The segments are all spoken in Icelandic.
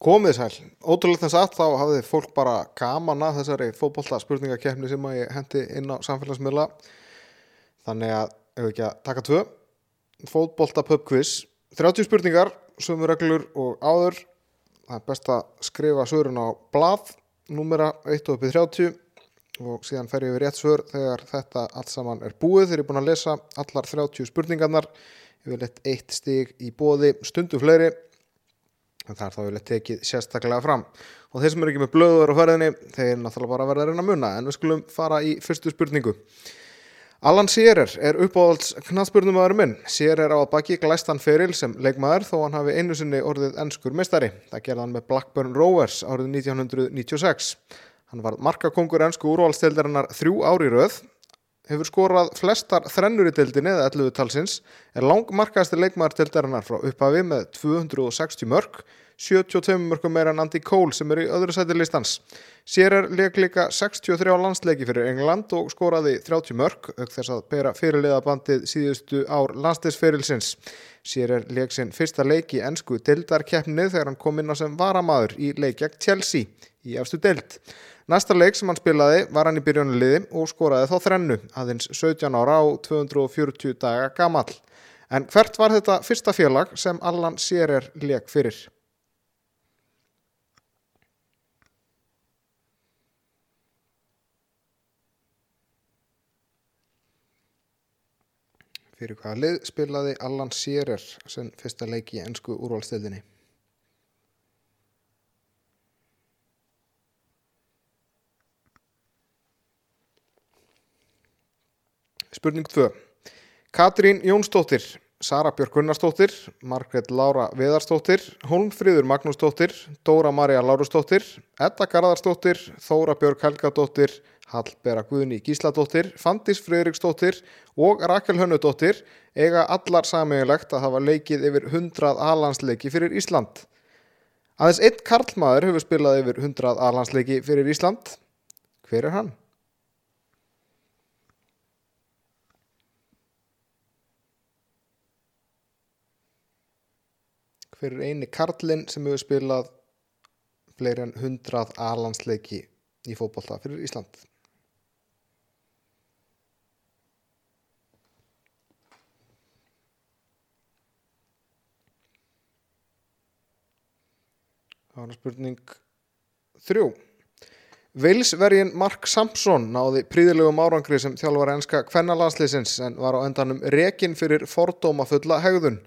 Komið sæl, ótrúlega þess að þá hafði fólk bara gaman að þessari fótbolta spurningakefni sem að ég hendi inn á samfélagsmiðla. Þannig að ef ekki að taka tvö. Fótbolta pub quiz. 30 spurningar, sömu reglur og áður. Það er best að skrifa svörun á blað númera 1 og uppið 30 og síðan fer ég við rétt svör þegar þetta allt saman er búið. Þegar ég er búin að lesa allar 30 spurningarnar ég vil eitt eitt stig í bóði stundu fleiri það er þá vilja tekið sérstaklega fram. Og þeir sem eru ekki með blöður á ferðinni þeir náttúrulega bara verða að reyna að munna en við skulum fara í fyrstu spurningu. Allan Sierer er uppáhalds knallspurnumæður minn. Sierer á að baki glæstan feril sem leikmaður þó hann hafi einu sinni orðið ennskur mestari það gerði hann með Blackburn Rovers árið 1996 hann var markakongur ennsku úrvalstildarinnar þrjú ári röð hefur skorað flestar þrennur í deildinni eða 11 talsins, er langmarkaðasti leikmaður deildarinnar frá upphafi með 260 mörg, 72 mörgum meira en Andy Cole sem er í öðru sæti listans. Sér er leik líka 63 landsleiki fyrir England og skoraði 30 mörg, auk þess að bera fyrirliða bandið síðustu ár landsleisferilsins. Sér er leik sinn fyrsta leik í ennsku deildarkeppnið þegar hann kom inn á sem varamaður í leikjagt Chelsea í afstu deild. Næsta leik sem hann spilaði var hann í byrjónuliði og skoraði þá þrennu, aðeins 17 ára á 240 daga gamall. En hvert var þetta fyrsta félag sem Allan Sierer leik fyrir? Fyrir hvaða lið spilaði Allan Sierer sem fyrsta leik í ennsku úrvalstildinni? Spurning 2. Katrín Jónsdóttir, Sara Björk Gunnarsdóttir, Margret Lára Viðarsdóttir, Holmfríður Magnúsdóttir, Dóra Marja Lárusdóttir, Edda Garðarsdóttir, Þóra Björk Helgadóttir, Hallbera Guðni Gísladóttir, Fandis Friðriksdóttir og Rakel Hönnudóttir eiga allar samegilegt að hafa leikið yfir 100 alansleiki fyrir Ísland. Aðeins einn karlmaður hefur spilað yfir 100 alansleiki fyrir Ísland. Hver er hann? Er eini karlinn sem hefur spilað fleiri en 100 alansleiki í fótbollta fyrir Ísland. Það var spurning þrjú. Vilsvergin Mark Sampson náði príðilegum árangri sem þjálfar enska kvennalansleisins en var á endanum rekin fyrir fordóma fulla hegðun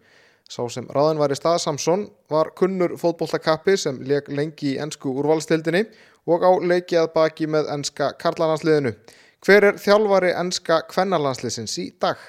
Sá sem ráðin var í stað Samson var kunnur fótbolltakappi sem leik lengi í ennsku úrvalstildinni og á leiki að baki með ennska karlalansliðinu. Hver er þjálfari ennska kvennalansliðsins í dag?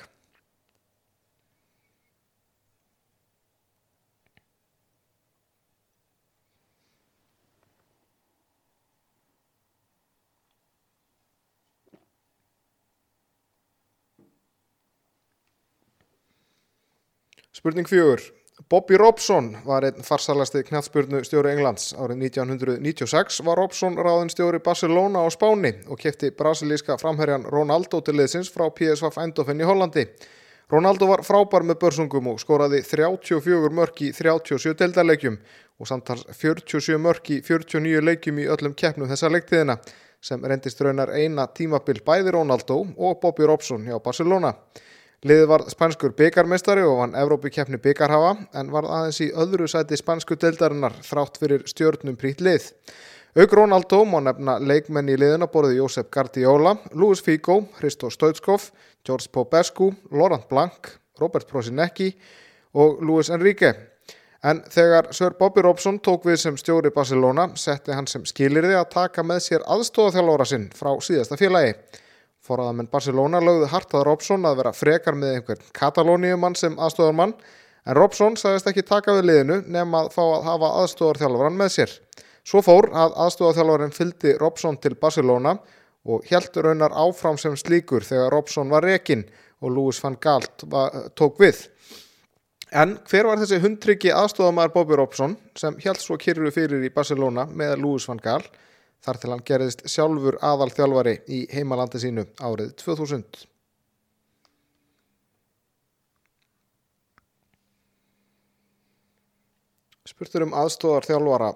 Spurning fjögur. Bobby Robson var einn farsalasti knallspurnu stjóri Englands. Árið 1996 var Robson ráðin stjóri Barcelona á Spáni og kefti brasilíska framherjan Ronaldo til liðsins frá PSV Eindhoven í Hollandi. Ronaldo var frábær með börsungum og skoraði 34 mörk í 37 deldarleikjum og samtals 47 mörk í 49 leikjum í öllum keppnum þessa leiktiðina sem reyndist raunar eina tímabil bæði Ronaldo og Bobby Robson hjá Barcelona. Liðið var spanskur byggarmeistari og vann Evrópi keppni byggarhafa en var aðeins í öðru sæti spansku deildarinnar þrátt fyrir stjórnum prýtt lið. Auk Rónaldó má nefna leikmenn í liðina borðið Jósef Guardiola, Luis Figo, Hristo Stoitskov, George Popescu, Laurent Blanc, Robert Prosinecki og Luis Enrique. En þegar Sir Bobby Robson tók við sem stjóri Barcelona setti hann sem skilirði að taka með sér aðstóðaþjálfóra sinn frá síðasta félagi. Forraðamenn Barcelona lögðu hartað Robson að vera frekar með einhvern katalóniumann sem aðstofarmann en Robson sagðist ekki taka við liðinu nefn að fá að hafa aðstofarþjálfvaran með sér. Svo fór að aðstofarþjálfvaran fyldi Robson til Barcelona og heldur raunar áfram sem slíkur þegar Robson var rekin og Louis van Gaal tók við. En hver var þessi hundtryggi aðstofamæður Bobby Robson sem held svo kyrru fyrir í Barcelona með Louis van Gaal þar til hann gerðist sjálfur aðal þjálfari í heimalandi sínu árið 2000. Spurtur um aðstóðar þjálfara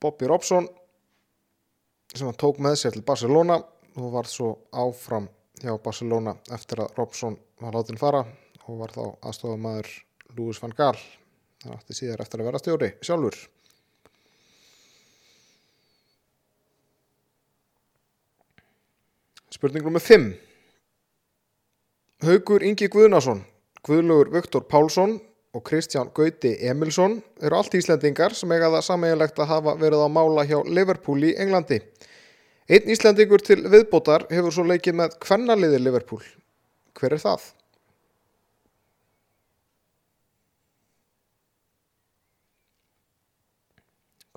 Bobby Robson sem hann tók með sér til Barcelona. Og var svo áfram hjá Barcelona eftir að Robson var látin fara og var þá aðstofamæður Louis van Gaal. Það átti síðar eftir að vera stjóri sjálfur Spurning nr. 5 Haugur Ingi Guðnason Guðlugur Viktor Pálsson og Kristján Gauti Emilsson eru allt Íslendingar sem eiga það sammeigilegt að hafa verið á mála hjá Liverpool í Englandi. Einn Íslendingur til viðbótar hefur svo leikið með hvernaliði Liverpool. Hver er það?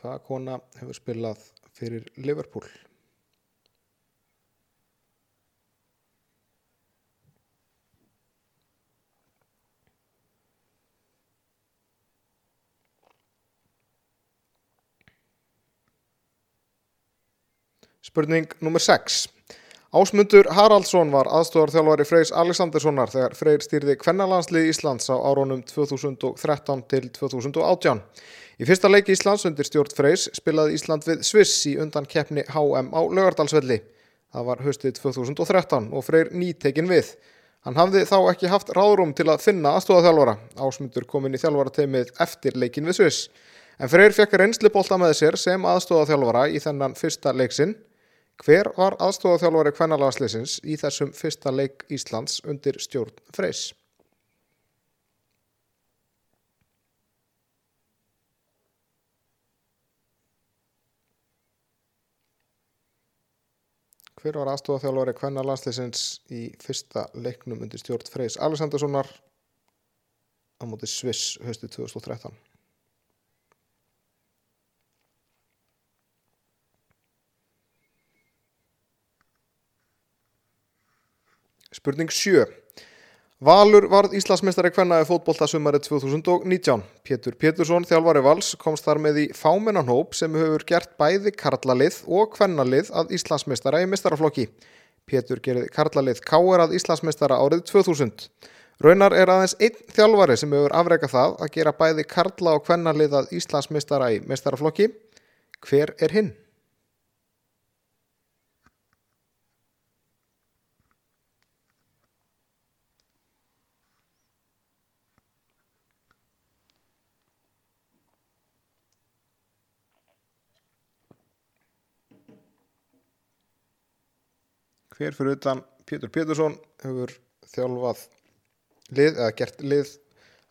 Hvaða kona hefur spilað fyrir Liverpool? Spurning nr. 6. Ásmundur Haraldsson var aðstofarþjálfari Freys Alexanderssonar þegar Freyr stýrði kvennalandslið Íslands á árónum 2013 til 2018. Í fyrsta leiki Íslands undir stjórn Freys spilaði Ísland við Sviss í undan keppni HM á Laugardalsvelli. Það var höstið 2013 og Freyr nýtekin við. Hann hafði þá ekki haft ráðrum til að finna aðstofarþjálfara. Ásmundur kom inn í þjálfarateimið eftir leikin við Sviss. En Freyr fekk reynslipólta með sér sem aðstofarþjálfara í þennan fyrsta leiksinn Hver var aðstofaþjálfari kvennalagsleisins í þessum fyrsta leik Íslands undir stjórn Freys? Hver var aðstofaþjálfari kvennalagsleisins í fyrsta leiknum undir stjórn Freys? Alessandarssonar á móti Sviss höstu 2013. Spurning 7. Valur varð Íslandsmeistari kvennaði fótbolta sumari 2019. Pétur Pétursson, þjálfari Vals, komst þar með í fámennanhóp sem hefur gert bæði karlalið og kvennalið að Íslandsmeistara í mistaraflokki. Pétur gerði karlalið káer að Íslandsmeistara árið 2000. Raunar er aðeins einn þjálfari sem hefur afreikað það að gera bæði karla og kvennalið að Íslandsmeistara í mistaraflokki. Hver er hinn? Hver fyrir utan Pétur Pétursson hefur þjálfað lið, eða gert lið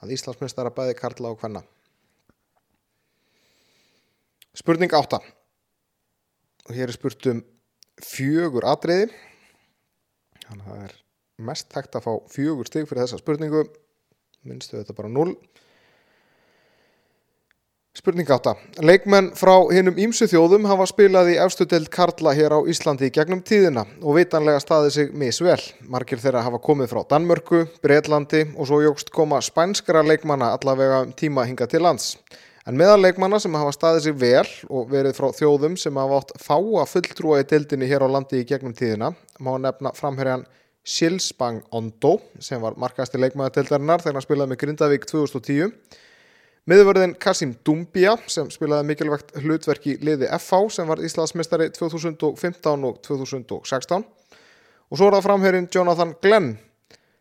að Íslandsmestara bæði Karla og Kvenna. Spurning 8 og hér er spurt um fjögur atriði. Þannig að það er mest hægt að fá fjögur stig fyrir þessa spurningu. Minnstu þetta bara 0 Spurning átta. Leikmenn frá hinnum ímsu þjóðum hafa spilað í efstudeld Karla hér á Íslandi í gegnum tíðina og vitanlega staðið sig misvel. Margir þeirra hafa komið frá Danmörku, Breitlandi og svo jógst koma spænskara leikmanna allavega um tíma hinga til lands. En meðal leikmanna sem hafa staðið sig vel og verið frá þjóðum sem hafa átt fáa fulltrúa í deildinni hér á landi í gegnum tíðina má nefna framherjan Silsbang Ondo sem var markasti leikmannadeildarinnar þegar hann spilaði með Grindavík 2010 Miðurverðin Kasim Dumbia sem spilaði mikilvægt hlutverk í liði FH sem var Íslandsmestari 2015 og 2016 og svo er það framherrin Jonathan Glenn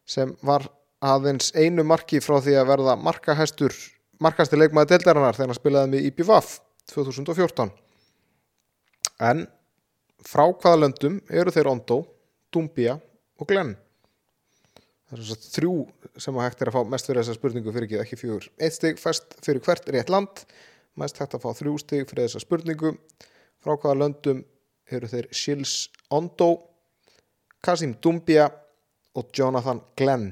sem var aðeins einu marki frá því að verða markahæstur markastir leikmaði deildarinnar þegar hann spilaði með IPVAF 2014 en frá hvaða löndum eru þeir Ondo, Dumbia og Glenn það er svona þrjú sem að hægt er að fá mest fyrir þessa spurningu fyrir ekki, ekki fjögur. Eitt stygg fest fyrir hvert rétt land. Mest hægt að fá þrjú stygg fyrir þessa spurningu. Frá hvaða löndum eru þeir Shils Ondo Kasim Dumbia og Jonathan Glenn?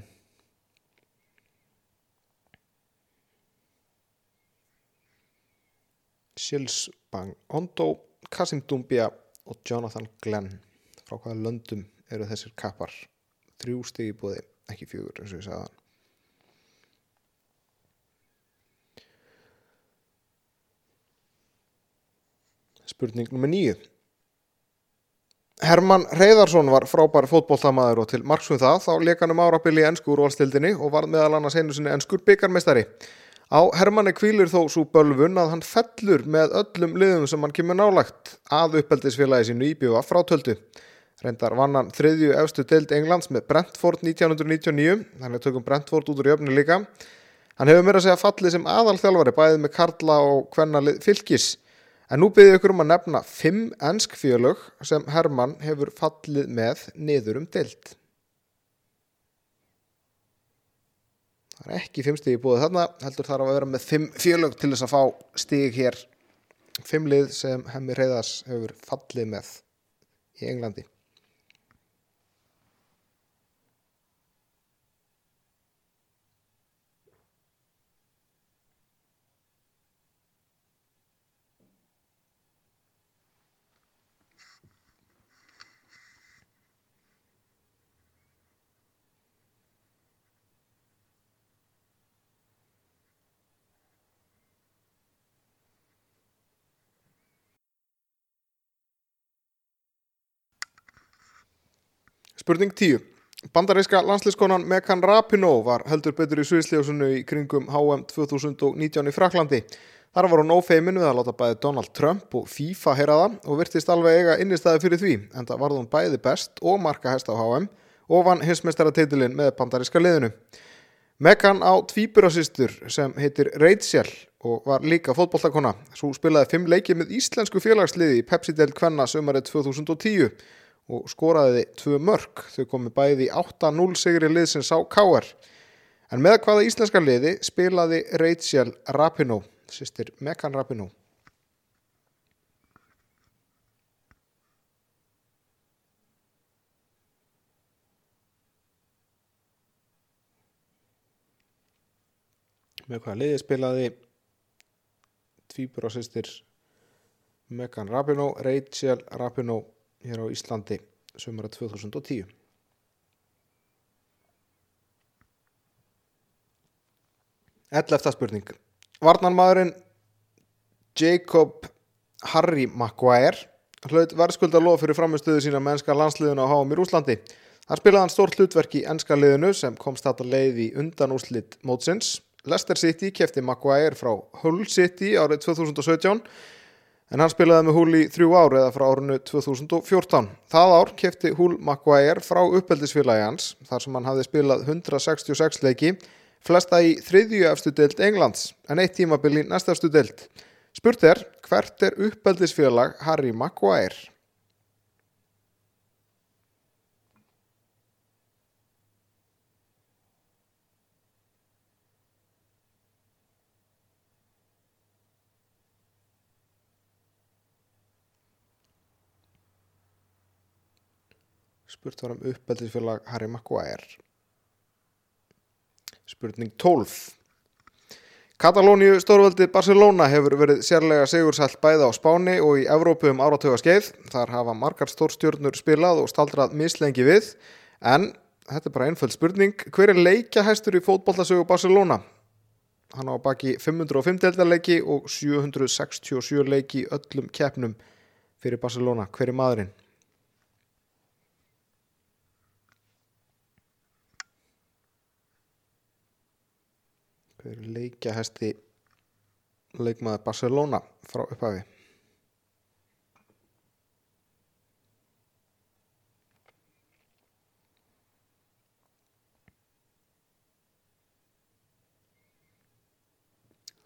Shils Bang Ondo Kasim Dumbia og Jonathan Glenn. Frá hvaða löndum eru þessir kappar? Þrjú stygg í búði ekki fjögur eins og ég sagði Spurning nr. 9 Herman Reyðarsson var frábær fótbolltamaður og til margsum það þá leik hann um árabili í ennsku úrvalstildinni og var meðal annars einu sinni ennskur byggarmestari. Á Hermanni kvílir þó svo bölvun að hann fellur með öllum liðum sem hann kemur nálagt að uppeldisfélagi sínu íbjöfa frátöldu. Reyndar vann hann þriðju efstu deild Englands með Brentford 1999, þannig tökum Brentford út úr jöfni líka. Hann hefur mér að segja fallið sem aðalþjálfari bæðið með Karla og Kvennalið fylgis. En nú byrðið ykkur um að nefna fimm ennsk fjölög sem Hermann hefur fallið með niður um deild. það er ekki fimm stíg í búið þarna heldur þarf að vera með fimm fjölög til þess að fá stíg hér fimm lið sem hemmi reyðas hefur fallið með í Englandi Spurning 10. Bandaríska landsliðskonan Megan Rapinoe var heldur betur í Suðsljósunu í kringum HM 2019 í Fraklandi. Þar var hún ófeimin við að láta bæði Donald Trump og FIFA heyra það og virtist alveg eiga innistæði fyrir því en það varð hún bæði best og marka hest á HM og vann hinsmestara með bandaríska liðinu. Megan á tvíburasýstur sem heitir Rachel og var líka fótbolltakona. Svo spilaði fimm leikið með íslensku félagsliði í Pepsi-delt Kvenna sömarið 2010 og skoraði tvö mörg. Þau komi bæði í 8-0 sigri liðsins á K.R. En með hvaða íslenska liði spilaði Rachel Rapinoe, sýstir Megan Rapinoe. Með hvaða liði spilaði tvíbur á sýstir Megan Rapinoe, Rachel Rapinoe hér á Íslandi sömura 2010. Ellefta spurning. Varnarmadurinn Jacob Harry Maguire hlaut verðskulda lof fyrir framistöðu sína með ennska landsliðinu á HM í Rúslandi. Þar spilaði hann stórt hlutverk í ennska liðinu sem komst þetta leið í undan úslitt mótsins. Leicester City kefti Maguire frá Hull City árið 2017 en hann spilaði með Hull í þrjú ár eða frá árinu 2014. Það ár kefti Hull Maguire frá uppeldisfélagi hans þar sem hann hafði spilað 166 leiki, flesta í þriðju efstu deild Englands en eitt tímabil í næsta efstu deild. Spurt er, hvert er uppeldisfélag Harry Maguire? Spurt var um uppeldisfélag Harry Maguire. Spurning 12. Katalóniu stórvöldi Barcelona hefur verið sérlega sigursælt bæða á Spáni og í Evrópu um áratöga skeið. Þar hafa margar stórstjórnur spilað og staldrað mislengi við. En þetta er bara einföld spurning. Hver er leikjahæstur í fótballtasögu Barcelona? Hann á baki 505 deltarleiki og 767 leiki öllum keppnum fyrir Barcelona. Hver er maðurinn? Hver leikja hesti leikmaður Barcelona frá upphafi?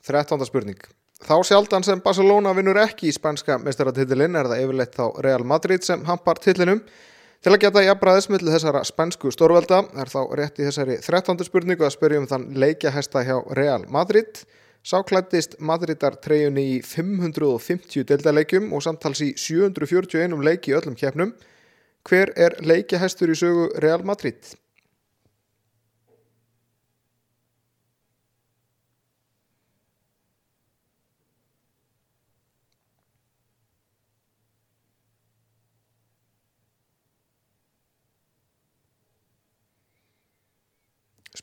Þrettánda spurning. Þá sjaldan sem Barcelona vinnur ekki í spænska mestaratillin er það yfirleitt þá Real Madrid sem hampar tillinum Til að geta jafnbræðis millir þessara spænsku stórvelda er þá rétt í þessari 13. spurningu að spyrjum þann leikjahesta hjá Real Madrid. Sáklættist Madridar treyjunni í 550 deildaleikjum og samtals í 741 leiki öllum keppnum. Hver er leikjahestur í sögu Real Madrid?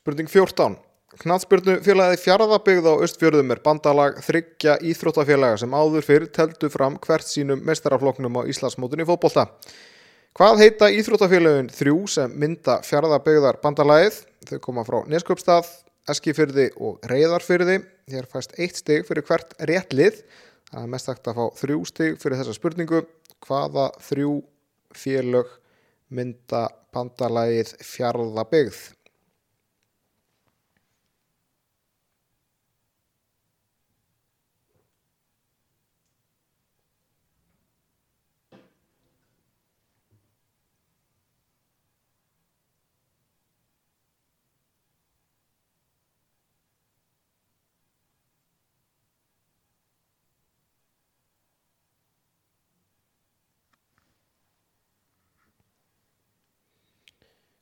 Spurning 14. Knatsbyrnu félagið fjaraðabygð á Östfjörðum er bandalag þryggja íþróttafélaga sem áður fyrir teltu fram hvert sínum mestarafloknum á Íslandsmótunni fótbolta. Hvað heita íþróttafélagin þrjú sem mynda fjaraðabygðar bandalagið? Þau koma frá Nesköpstað, Eskifyrði og Reyðarfyrði. Hér fæst eitt stig fyrir hvert rétt lið. Það er mest hægt að fá þrjú stig fyrir þessa spurningu. Hvaða þrjú félög mynda bandalægið fjarlabegð?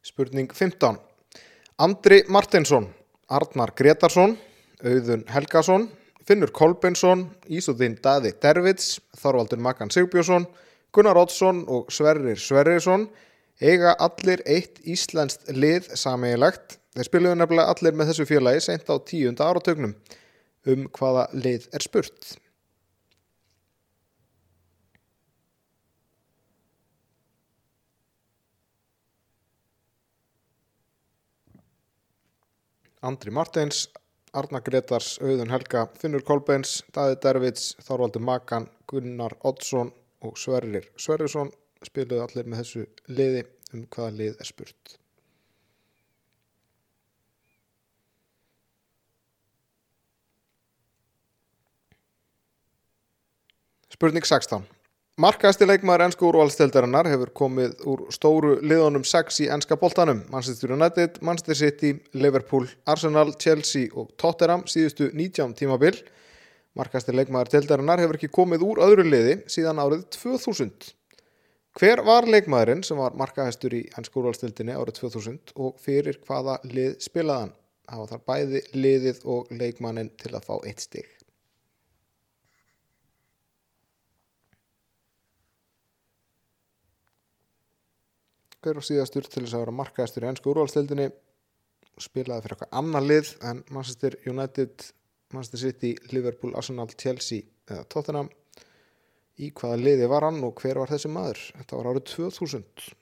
Spurning 15. Andri Martinsson, Arnar Gretarsson, Auðun Helgason, Finnur Kolbensson, Ísúðinn Daði Dervits, Þorvaldur Makan Sigbjörnsson, Gunnar Oddsson og Sverrir Sverriðsson eiga allir eitt íslenskt lið sameigilegt. Þeir spiluðu nefnilega allir með þessu félagi seint á tíunda áratögnum. Um hvaða lið er spurt? Andri Martins, Arna Gretars, Auðun Helga, Finnur Kolbens, Daði Dervits, Þorvaldur Makan, Gunnar Oddsson og Sverrir Sverrisson spiluðu allir með þessu liði um hvaða lið er spurt. Spurning 16. Markaðasti leikmaður ennsku úrvalsteldarinnar hefur komið úr stóru liðunum 6 í ennska boltanum. Manchester United, Manchester City, Liverpool, Arsenal, Chelsea og Tottenham síðustu 19 tímabil. Markaðasti leikmaður teldarinnar hefur ekki komið úr öðru liði síðan árið 2000. Hver var leikmaðurinn sem var markaðastur í ennsku úrvalsteldinni árið 2000 og fyrir hvaða lið spilaðan? Það var þar bæði liðið og leikmannin til að fá eitt stig. Hver og síðastur til þess að vera markaðistur í ennsku úrvalstildinni spilaði fyrir eitthvað annar lið en Manchester United, Manchester City, Liverpool, Arsenal, Chelsea eða Tottenham. Í hvaða liði var hann og hver var þessi maður? Þetta var árið 2000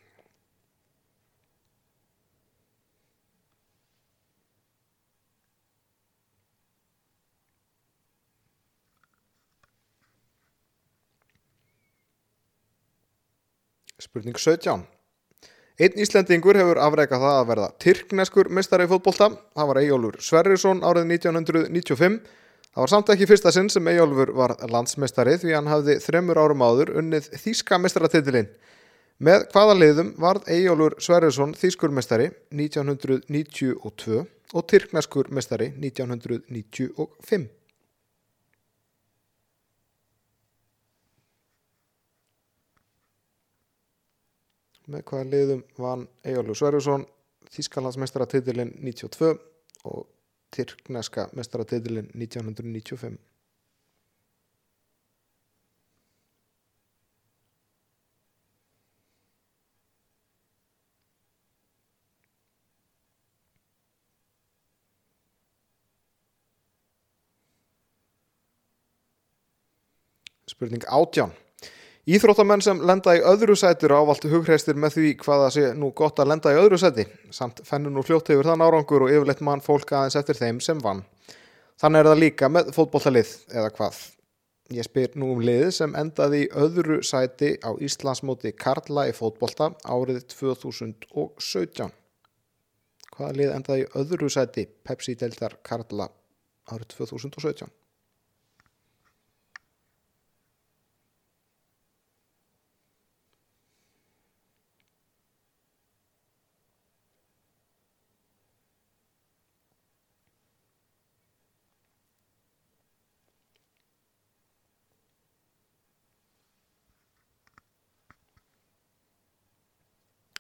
Spurning 17 Einn Íslendingur hefur afreikað það að verða Tyrkneskur mistari í fótbolta. Það var Eyjólfur Sverrisson árið 1995. Það var samt ekki fyrsta sinn sem Eyjólfur var landsmestari því hann hafði þremur árum áður unnið Þíska mestaratitilinn. Með hvaða liðum varð Eyjólfur Sverrisson Þískur mestari 1992 og Tyrkneskur mestari 1995. með hvaða liðum vann Egilur Sverjusson Þískalandsmeistaratitilinn 92 og Tyrkneska meistaratitilinn 1995 Spurning átján Íþróttamenn sem lenda í öðru sætur ávalt hugreistir með því hvaða sé nú gott að lenda í öðru sæti, samt fennur nú fljótt hefur þann árangur og yfirleitt mann fólk aðeins eftir þeim sem vann. Þannig er það líka með fótbollalið eða hvað. Ég spyr nú um lið sem endaði í öðru sæti á Íslandsmóti Karla í fótbolta árið 2017. Hvaða lið endaði í öðru sæti Pepsi-deltar Karla árið 2017?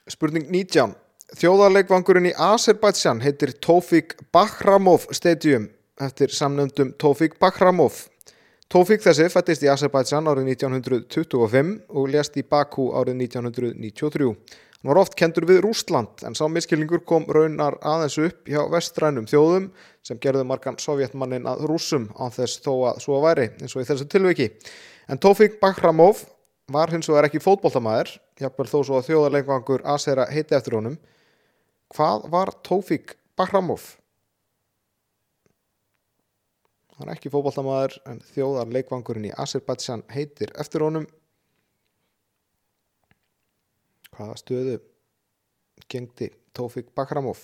Spurning 19. Þjóðarleikvangurinn í Azerbaijan heitir Tófík Bakhramov Stadium eftir samnöndum Tófík Bakhramov. Tófík þessi fættist í Azerbaijan árið 1925 og lést í Bakú árið 1993. Hann var oft kentur við Rústland en sá miskilningur kom raunar aðeins upp hjá vestrænum þjóðum sem gerðu margan sovjetmannin að rúsum á þess þó að svo væri eins og í þessu tilviki. En Tófík Bakhramov var hins vegar ekki fótboltamæður, jafnvel þó svo að þjóðarleikvangur Asera heiti eftir honum. Hvað var Tófík Bahramov? hann er ekki fótboltamaður en þjóðar leikvangurinn í Azerbaijan heitir eftir honum hvaða stöðu gengdi Tófik Bakramov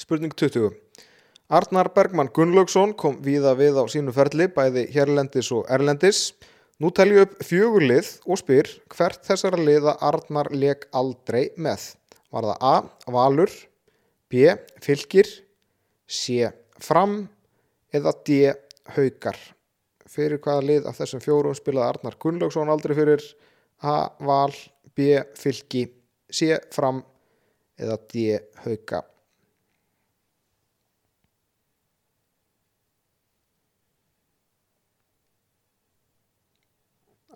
Spurning 20 Arnar Bergmann Gunnlaugsson kom víða við á sínu ferli bæði hérlendis og erlendis Nú telju upp fjögurlið og spyr hvert þessara liða Arnar leik aldrei með. Var það A. Valur, B. Fylgir, C. Fram eða D. Haukar. Fyrir hvaða lið af þessum fjórum spilaði Arnar Gunnlaugsson aldrei fyrir A. Val, B. Fylgi, C. Fram eða D. Hauka.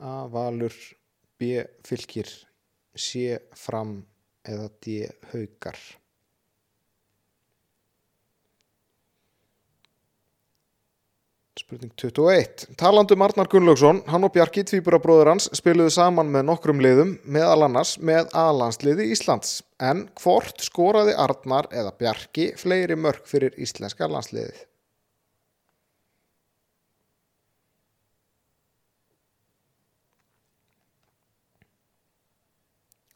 A. Valur B. Fylgir C. Fram eða D. Haukar Spurning 21 Talandum Arnar Gunnlaugsson, hann og Bjarki tvíburabróður hans spiluðu saman með nokkrum liðum meðal annars með aðlandsliði Íslands en hvort skoraði Arnar eða Bjarki fleiri mörg fyrir íslenska landsliðið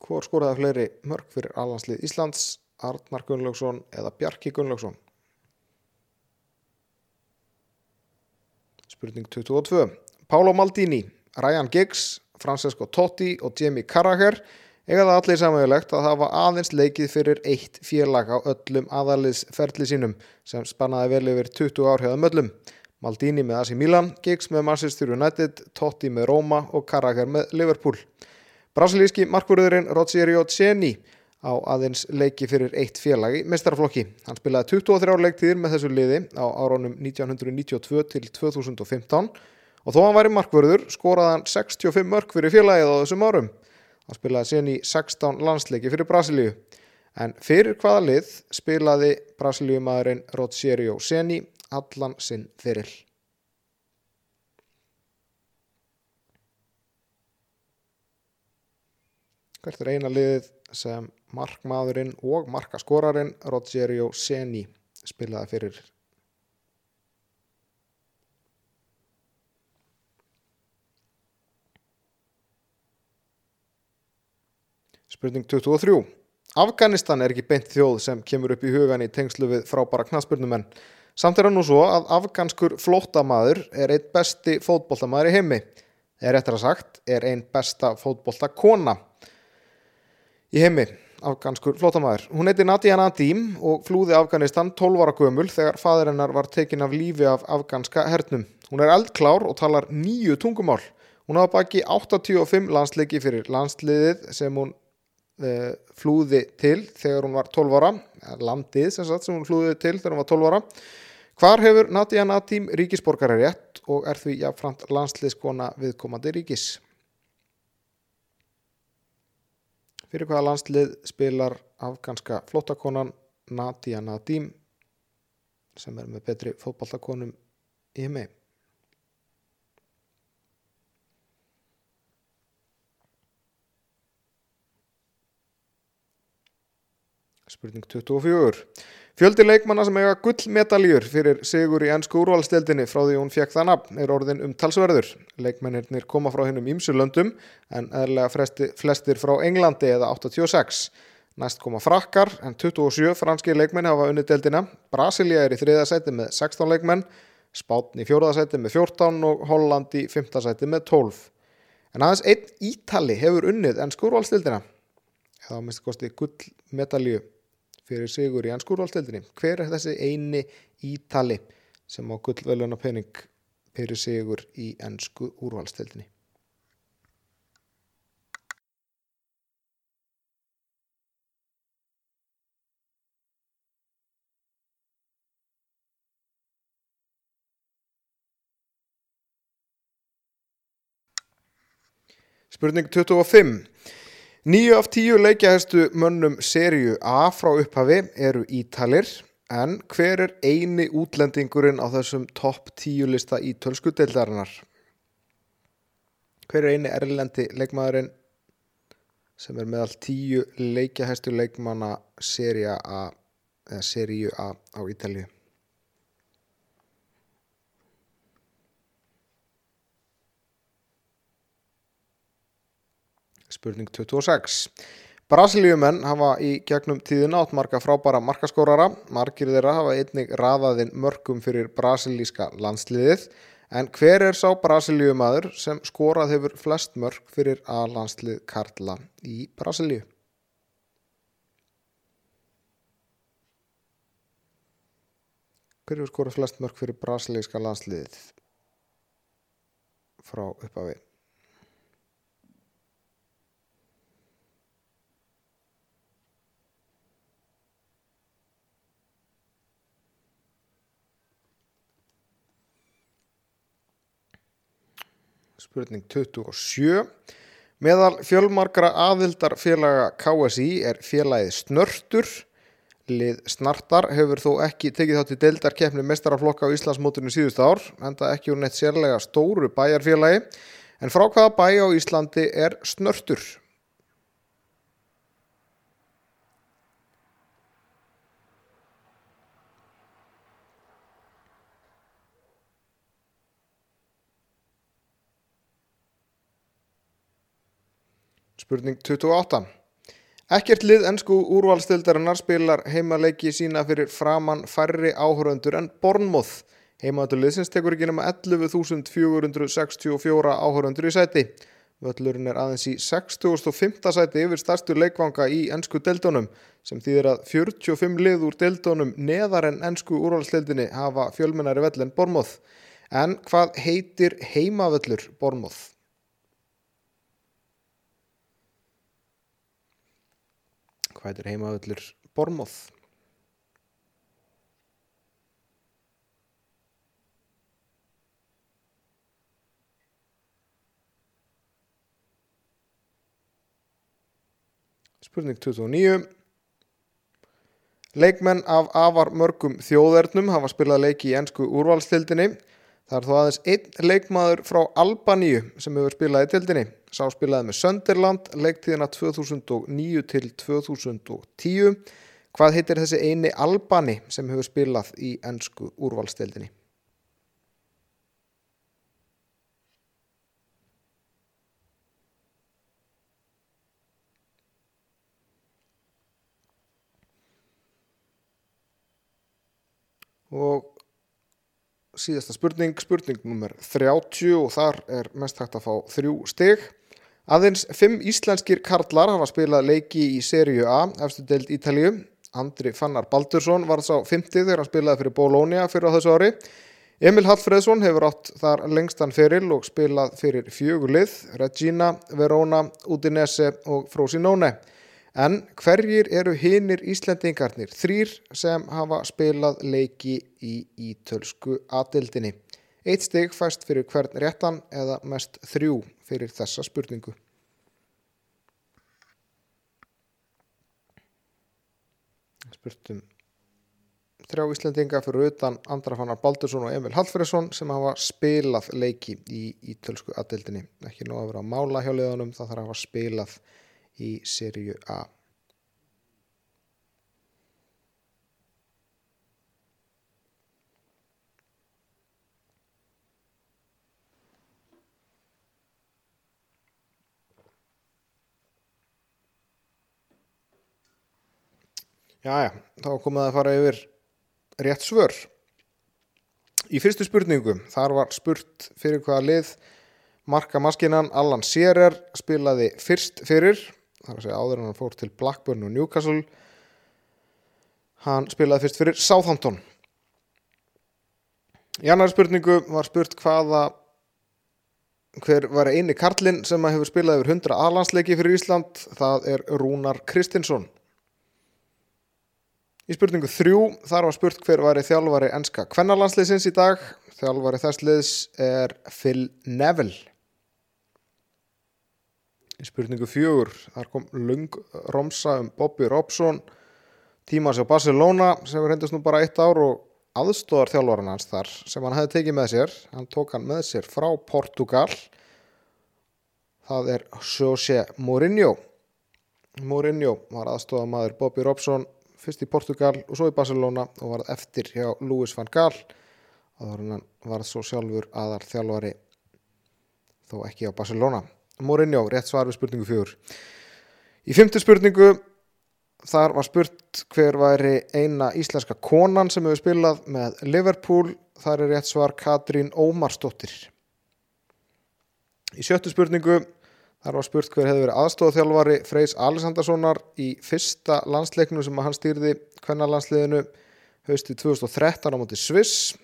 Hvor skoraði fleiri mörg fyrir alhanslið Íslands, Arnar Gunnlaugsson eða Bjarki Gunnlaugsson? Spurning 22. Pálo Maldini, Ryan Giggs, Francesco Totti og Jamie Carragher eiga það allir samögulegt að hafa aðeins leikið fyrir eitt félag á öllum aðaliðsferli sínum sem spannaði vel yfir 20 ár hjá möllum. Maldini með AC Milan, Giggs með Manchester United, Totti með Roma og Carragher með Liverpool. Brasilíski markvörðurinn Rogerio Ceni á aðeins leiki fyrir eitt félag í mestarflokki. Hann spilaði 23 leiktíðir með þessu liði á áraunum 1992 til 2015 og þó hann væri markvörður skoraði hann 65 mörg fyrir félagið á þessum árum. Hann spilaði Ceni 16 landsleiki fyrir Brasilíu. En fyrir hvaða lið spilaði Brasilíumadurinn Rogerio Ceni allan sinn fyrir? Hvert er eina liðið sem markmaðurinn og markaskorarinn Rogerio Seni spilaði fyrir? Spurning 23. Afganistan er ekki beint þjóð sem kemur upp í hugan í tengslu við frábæra knaspurnumenn. Samt er hann nú svo að afganskur flóttamaður er einn besti fótbolltamaður í heimi. Er réttar að sagt, er einn besta fótbolltakona í heimi, afganskur flótamaður. Hún heiti Nadia Nadim og flúði Afganistan 12 ára gömul þegar fadur hennar var tekin af lífi af afganska hernum. Hún er eldklár og talar nýju tungumál. Hún hafa baki 85 landsleiki fyrir landsliðið sem hún uh, flúði til þegar hún var 12 ára, landið sem, sagt, sem hún flúði til þegar hún var 12 ára. Hvar hefur Nadia Nadim ríkisborgari rétt og er því jáfnframt landsliðskona viðkomandi ríkis? Fyrir hvaða landslið spilar afganska flóttakonan Nadia Nadim sem er með betri fótballakonum í heimi? Spurning 24. Fjöldi leikmanna sem eiga gullmedaljur fyrir sigur í ennsku úrvalstildinni frá því hún fekk það nafn er orðin um talsverður. Leikmennirnir koma frá hennum ímsulöndum en eðlega fresti, flestir frá Englandi eða 86. Næst koma frakkar en 27 franski leikmenni hafa unnið deildina. Brasilia er í þriða sæti með 16 leikmenn, Spátn í fjóraða sæti með 14 og Holland í fymta sæti með 12. En aðeins einn Ítali hefur unnið ennsku úrvalstildina. Eða minnst kosti gullmedalju fyrir sigur í ennskúrvalstildinni. Hver er þessi eini ítali sem á gullvöluna penning fyrir sigur í ennsku úrvalstildinni? Spurning 25. Nýju af tíu leikjahæstu mönnum serju A frá upphafi eru Ítalir En hver er eini útlendingurinn á þessum topp tíu lista í tölsku deildarinnar? Hver er eini erlendi leikmaðurinn sem er meðal tíu leikjahæstu leikmanna seria A A á Ítalíu? Spurning 26. Brasilíumenn hafa í gegnum tíðina átt marga frábæra markaskórara. Margir þeirra hafa einnig raðaðinn mörgum fyrir brasilíska landsliðið. En hver er sá brasilíumadur sem skorað hefur flest mörg fyrir að landslið Karla í Brasilíu? Hver hefur skorað flest mörg fyrir brasilíska landsliðið frá uppafið? Spurning 27 meðal fjölmarkra aðildarfélaga KSI er félagið Snörtur. Lið Snartar hefur þó ekki tekið þátt í deildarkeppni mestaraflokka á Íslandsmótunum síðust ár enda ekki úr neitt sérlega stóru bæjarfélagi. En frá hvaða bæ á Íslandi er Snörtur Spurning 28. Ekkert lið ennsku úrvalstildarinnar spilar heimaleiki sína fyrir framann færri áhöröndur en Bornmoth. Heimaðurlið liðsins tekur ekki nema 11.464 áhöröndur í sæti. Völlurinn er aðeins í 60.5. sæti yfir stærstu leikvanga í ennsku deildónum sem þýðir að 45 lið úr deildónum neðar en ennsku úrvalstildinni hafa fjölmennari vell en Bornmoth. En hvað heitir heimavöllur Bornmoth? Hvað heitir heimavöllur Bormóð Spurning 29 Leikmenn af afar mörgum þjóðernum hafa spilað leiki í ennsku úrvalstildinni Það er þó aðeins einn leikmaður frá Albaníu sem hefur spilað í tildinni. Sá spilaði með Sönderland leiktíðina 2009 til 2010. Hvað heitir þessi eini Albani sem hefur spilað í ennsku úrvalstildinni? Og síðasta spurning, spurning nummer 30 og þar er mest hægt að fá þrjú stig. Aðeins fimm íslenskir karlar hafa spilað leiki í Serie A, efstu deild Ítalíu. Andri Fannar Baldursson var þess á 50 þegar hann spilaði fyrir Bologna fyrir á þessu ári. Emil Hallfreðsson hefur átt þar lengstan feril og spilað fyrir fjögulið, Regina, Verona, Udinese og Frosinone. En hverjir eru hinnir Íslendingarnir þrýr sem hafa spilað leiki í ítölsku aðildinni? Eitt steg fæst fyrir hvern réttan eða mest þrjú fyrir þessa spurningu. Spurtum þrjá Íslendinga fyrir utan Andrafannar Baldursson og Emil Hallfriðsson sem hafa spilað leiki í ítölsku aðildinni. Ekki nú að vera að mála hjá liðanum, það þarf að hafa spilað í sériu A. Jæja, þá komum við að fara yfir rétt svör. Í fyrstu spurningu, þar var spurt fyrir hvaða lið Marka Maskinan Allan Sierer spilaði fyrst fyrir, þar að segja áður en hann fór til Blackburn og Newcastle. Hann spilaði fyrst fyrir Southampton. Í annar spurningu var spurt hvaða hver var eini karlinn sem hefur spilað yfir 100 aðlandsleiki fyrir Ísland, það er Rúnar Kristinsson. Í spurningu þrjú, þar var spurt hver var þjálfari enska kvennarlandsliðsins í dag. Þjálfari þess liðs er Phil Neville. Í spurningu fjögur, þar kom lung romsa um Bobby Robson, tíma sér Barcelona sem reyndist nú bara eitt ár og aðstóðar þjálfvaran hans þar sem hann hefði tekið með sér hann tók hann með sér frá Portugal. Það er José Mourinho. Mourinho var aðstóðar maður Bobby Robson fyrst í Portugal og svo í Barcelona og var eftir hjá Luis van Gaal og hann var svo sjálfur aðar þjálfari þó ekki á Barcelona Mourinho, rétt svar við spurningu fjögur. Í fymtu spurningu þar var spurt hver væri eina íslenska konan sem hefur spilað með Liverpool. Þar er rétt svar Katrín Ómarsdóttir. Í sjöttu spurningu þar var spurt hver hefur verið aðstofþjálfari Freys Alessandarssonar í fyrsta landsleiknu sem hann stýrði kvennalandsliðinu haustið 2013 á móti Sviss.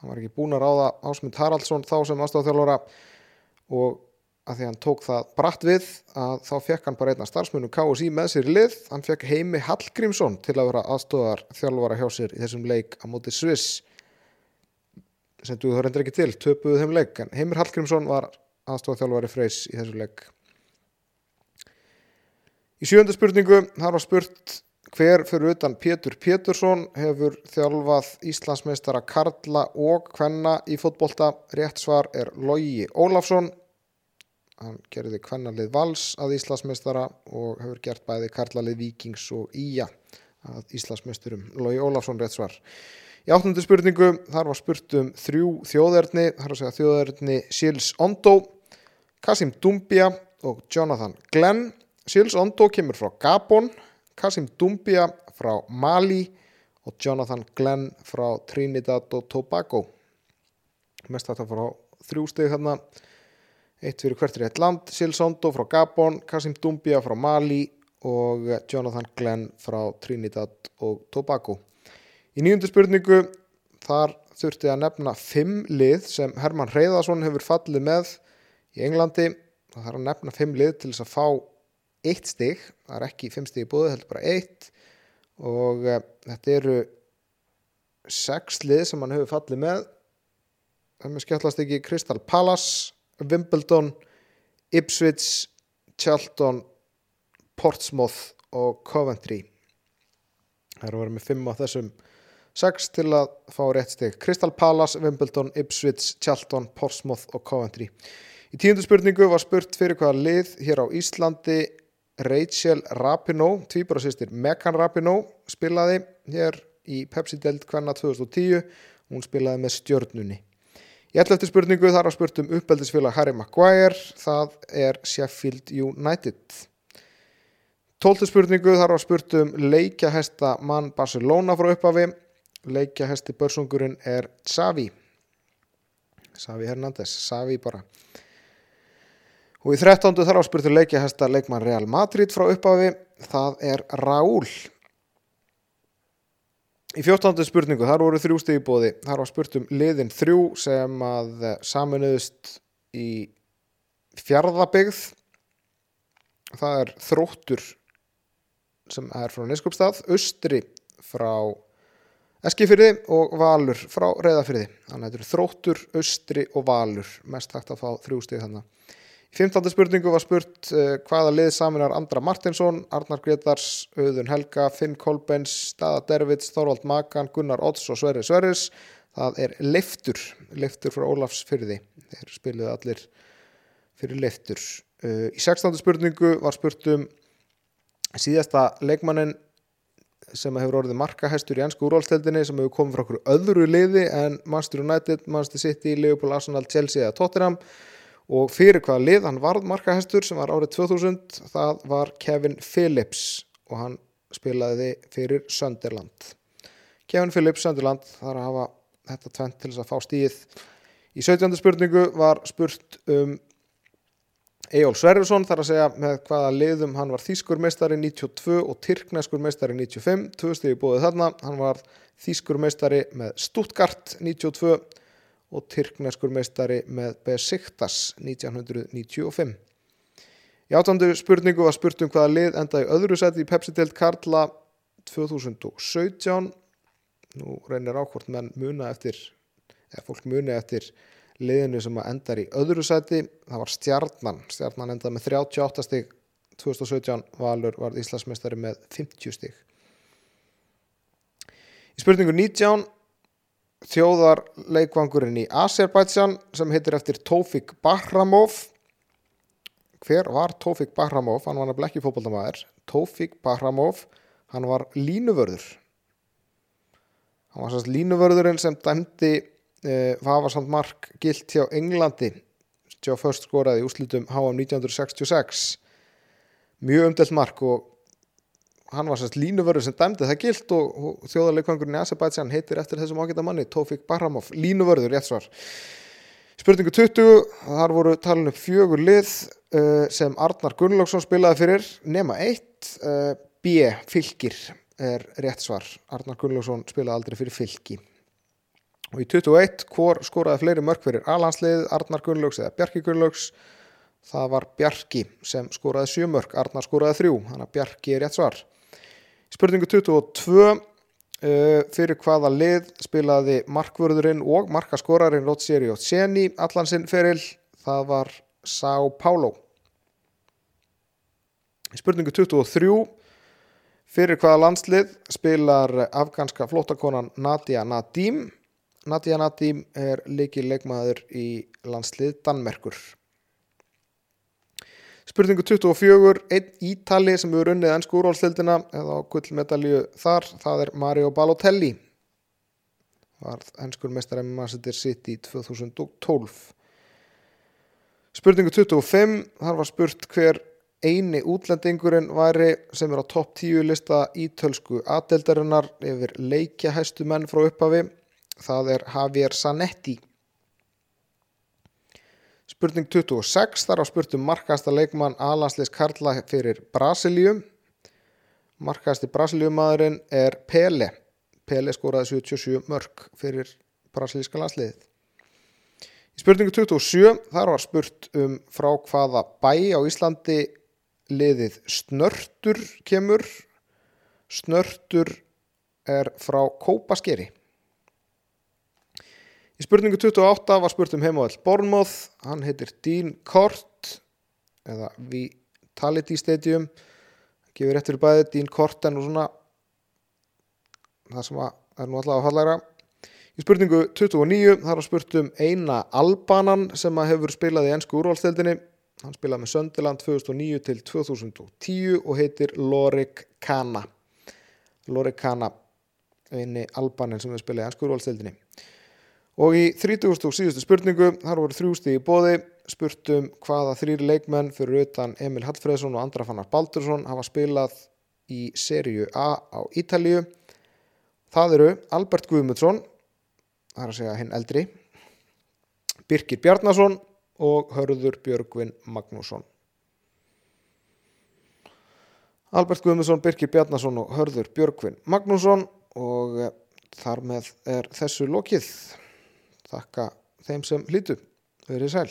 Hann var ekki búin að ráða Ásmund Haraldsson þá sem aðstofþjálfara og að því hann tók það bratt við að þá fekk hann bara einna starfsmunum KSI með sér í lið, hann fekk Heimi Hallgrímsson til að vera aðstofar þjálfara hjá sér í þessum leik á móti Sviss sem þú þau reyndir ekki til, töpuðu þeim leik en Heimir Hallgrímsson var aðstofar þjálfari freys í þessum leik. Í sjönda spurningu þar var spurt hver fyrir utan Pétur Pétursson hefur þjálfað Íslandsmeistara Karla og Kvenna í fótbolta? Rétt svar er Lógi Ólafsson hann gerði kvennalið Vals að Íslandsmeistara og hefur gert bæði Karlalið Víkings og Íja að Íslandsmeisturum. Lógi Ólafsson rétt svar. Í áttundu spurningu þar var spurt um þrjú þjóðerni þar að segja þjóðerni Sils Ondo Kasim Dumbia og Jonathan Glenn. Sils Ondo kemur frá Gabon Kasim Dumbia frá Mali og Jonathan Glenn frá Trinidad og Tobago. Mest þetta frá þrjú steg hérna eitt fyrir hvert er eitt land Silsondo frá Gabon, Kasim Dumbia frá Mali og Jonathan Glenn frá Trinidad og Tobago. Í nýjundu spurningu þar þurfti að nefna fimm lið sem Herman Reyðarsson hefur fallið með í Englandi. Það þarf að nefna fimm lið til þess að fá eitt stig, það er ekki fimm stig í búið, heldur bara eitt. Og uh, þetta eru sex lið sem hann hefur fallið með. Það með skemmtlast ekki Crystal Palace Wimbledon, Ipswich, Charlton, Portsmouth og Coventry. Það eru verið með fimm á þessum sex til að fá rétt steg. Crystal Palace, Wimbledon, Ipswich, Charlton, Portsmouth og Coventry. Í tíundu spurningu var spurt fyrir hvaða lið hér á Íslandi Rachel Rapinoe, tvíbrásistir Megan Rapinoe spilaði hér í Pepsi-delt hvenna 2010. Hún spilaði með stjörnunni. Í ætla eftir spurningu þar á spurtum uppeldisfélag Harry Maguire, það er Sheffield United. Tóltu spurningu þar á spurtum leikjahesta mann Barcelona frá upphafi, leikjahesti börsungurinn er Xavi. Xavi Hernández, Xavi bara. Og í þrettándu þar á spurtum leikjahesta leikmann Real Madrid frá upphafi, það er Raúl. Í fjórtándu spurningu, þar voru þrjú stigi bóði, þar var spurt um liðin þrjú sem að saminuðust í fjárðabigð, það er þróttur sem er frá Neskjöpstað, Östri frá Eskifyrði og Valur frá Reyðafyrði, þannig að þetta eru þróttur, Östri og Valur, mest hægt að fá þrjú stigi þannig. Í 15. spurningu var spurt uh, hvaða lið saminar Andra Martinsson, Arnar Gretars, Auðun Helga, Finn Kolbens, Staða Dervits, Þorvald Makan, Gunnar Odds og Sverri Sverris. Það er Leiftur, Leiftur frá Ólafs fyrði. Þeir spiluði allir fyrir Leiftur. Uh, í 16. spurningu var spurt um síðasta leikmannin sem hefur orðið markahæstur í ennsku úrvalsteldinni sem hefur komið frá okkur öðru liði en Manchester United, Manchester City, Liverpool, Arsenal, Chelsea eða Tottenham og fyrir hvaða lið hann varð markahæstur sem var árið 2000 það var Kevin Phillips. Og hann spilaði fyrir Sönderland Kevin Phillips, Sönderland þar að hafa þetta tvent til þess að fá stíð í 17. spurningu var spurt um Ejól Sverjursson þar að segja með hvaða liðum hann var þýskur meistari 92 og tyrkneskur meistari 95 tvö stegi búið þarna, hann var þýskur meistari með Stuttgart 92 og tyrkneskur meistari með Besiktas 1995. Í áttandu spurningu var spurt um hvaða lið endaði öðru seti í Pepsi-delt Karla 2017. Nú reynir ákvort menn muna eftir, eða fólk muni eftir liðinu sem endar í öðru seti. Það var Stjarnan. Stjarnan endaði með 38 stig 2017. Valur var Íslandsmeistari með 50 stig. Í spurningu 19 þjóðar leikvangurinn í Azerbaijan sem heitir eftir Tófik Bahramov hver var Tófik Bahramov hann var nefnilega ekki fótboltamæður Tófik Bahramov, hann var línuvörður. Hann var sérst línuvörðurinn sem dæmdi uh, Vafarsamt Mark gilt hjá Englandi. Joe First skoraði í úslitum HM 1966 mjög umdelt mark og hann var sérst línuvörður sem dæmdi það gilt og, þjóðarleikvangurinn í Azerbaijan heitir eftir þessum ágæta manni Tófik Bahramov, línuvörður, rétt svar Spurningu 20, þar voru talin upp fjögur lið uh, sem Arnar Gunnlaugsson spilaði fyrir nema eitt, uh, B, fylgir er rétt svar. Arnar Gunnlaugsson spilaði aldrei fyrir fylgi. Og í 21, hvor skoraði fleiri mörg fyrir Alansliðið, Arnar Gunnlaugs eða Bjarki Gunnlaugs? Það var Bjarki sem skoraði sjö mörg, Arnar skoraði þrjú, þannig að Bjarki er rétt svar. Spurningu 22, Uh, fyrir hvaða lið spilaði markvörðurinn og markaskorarinn Rotsieri og Seni allan sinn feril? Það var São Paulo. Spurningu 23 fyrir hvaða landslið spilar afganska flótakonan Nadia Nadim? Nadia Nadim er líki leikmaður í landslið Danmerkur Spurningu 24, einn Ítali sem hefur unnið ennsku úrvalstildina eða á gullmedalju þar, það er Mario Balotelli. Var ennskur mestar Manchester City 2012. Spurningu 25, þar var spurt hver eini útlendingurinn væri sem er á topp 10 lista ítölsku aðdeldarinnar yfir leikjahæstu menn frá upphafi. Það er Javier Zanetti. Spurning 26, þar á spurtum markasta leikmann Alansleis Karla fyrir Brasilíu. Markasti Brasilíumadurinn er Pele. Pele skoraði 77 mörg fyrir brasilíska landsliðið. Í spurningu 27, þar var spurt um frá hvaða bæ á Íslandi liðið Snörtur kemur. Snörtur er frá Kópaskeri. Í spurningu 28 var spurt um heimavall Bornmoth, hann heitir Dean Kort eða Vitality Stadium. Gefur réttur í bæði. Dean Kort en og svona það sem er nú alltaf fallæra Í spurningu 29 þar var spurt um eina Albanan sem hefur spilað í ennsku úrvalstildinni hann spilaði með Söndiland 2009 til 2010 og heitir Lorik Kana. Lorik Kana eini Albanin sem hefur spilað í ennsku úrvalstildinni Og í 30. og síðustu spurningu, þar voru þrjústi í bóði, spurtum hvaða þrýri leikmenn fyrir utan Emil Hallfreðsson og Andra Fannar Baldursson hafa spilað í serju A á Ítalíu. Það eru Albert Guðmundsson, það er að segja hinn eldri, Birkir Bjarnason og Hörður Björgvin Magnússon. Albert Guðmundsson, Birkir Bjarnason og Hörður Björgvin Magnússon og þar með er þessu lokið. Þakka þeim sem hlýtu. Verið sæl.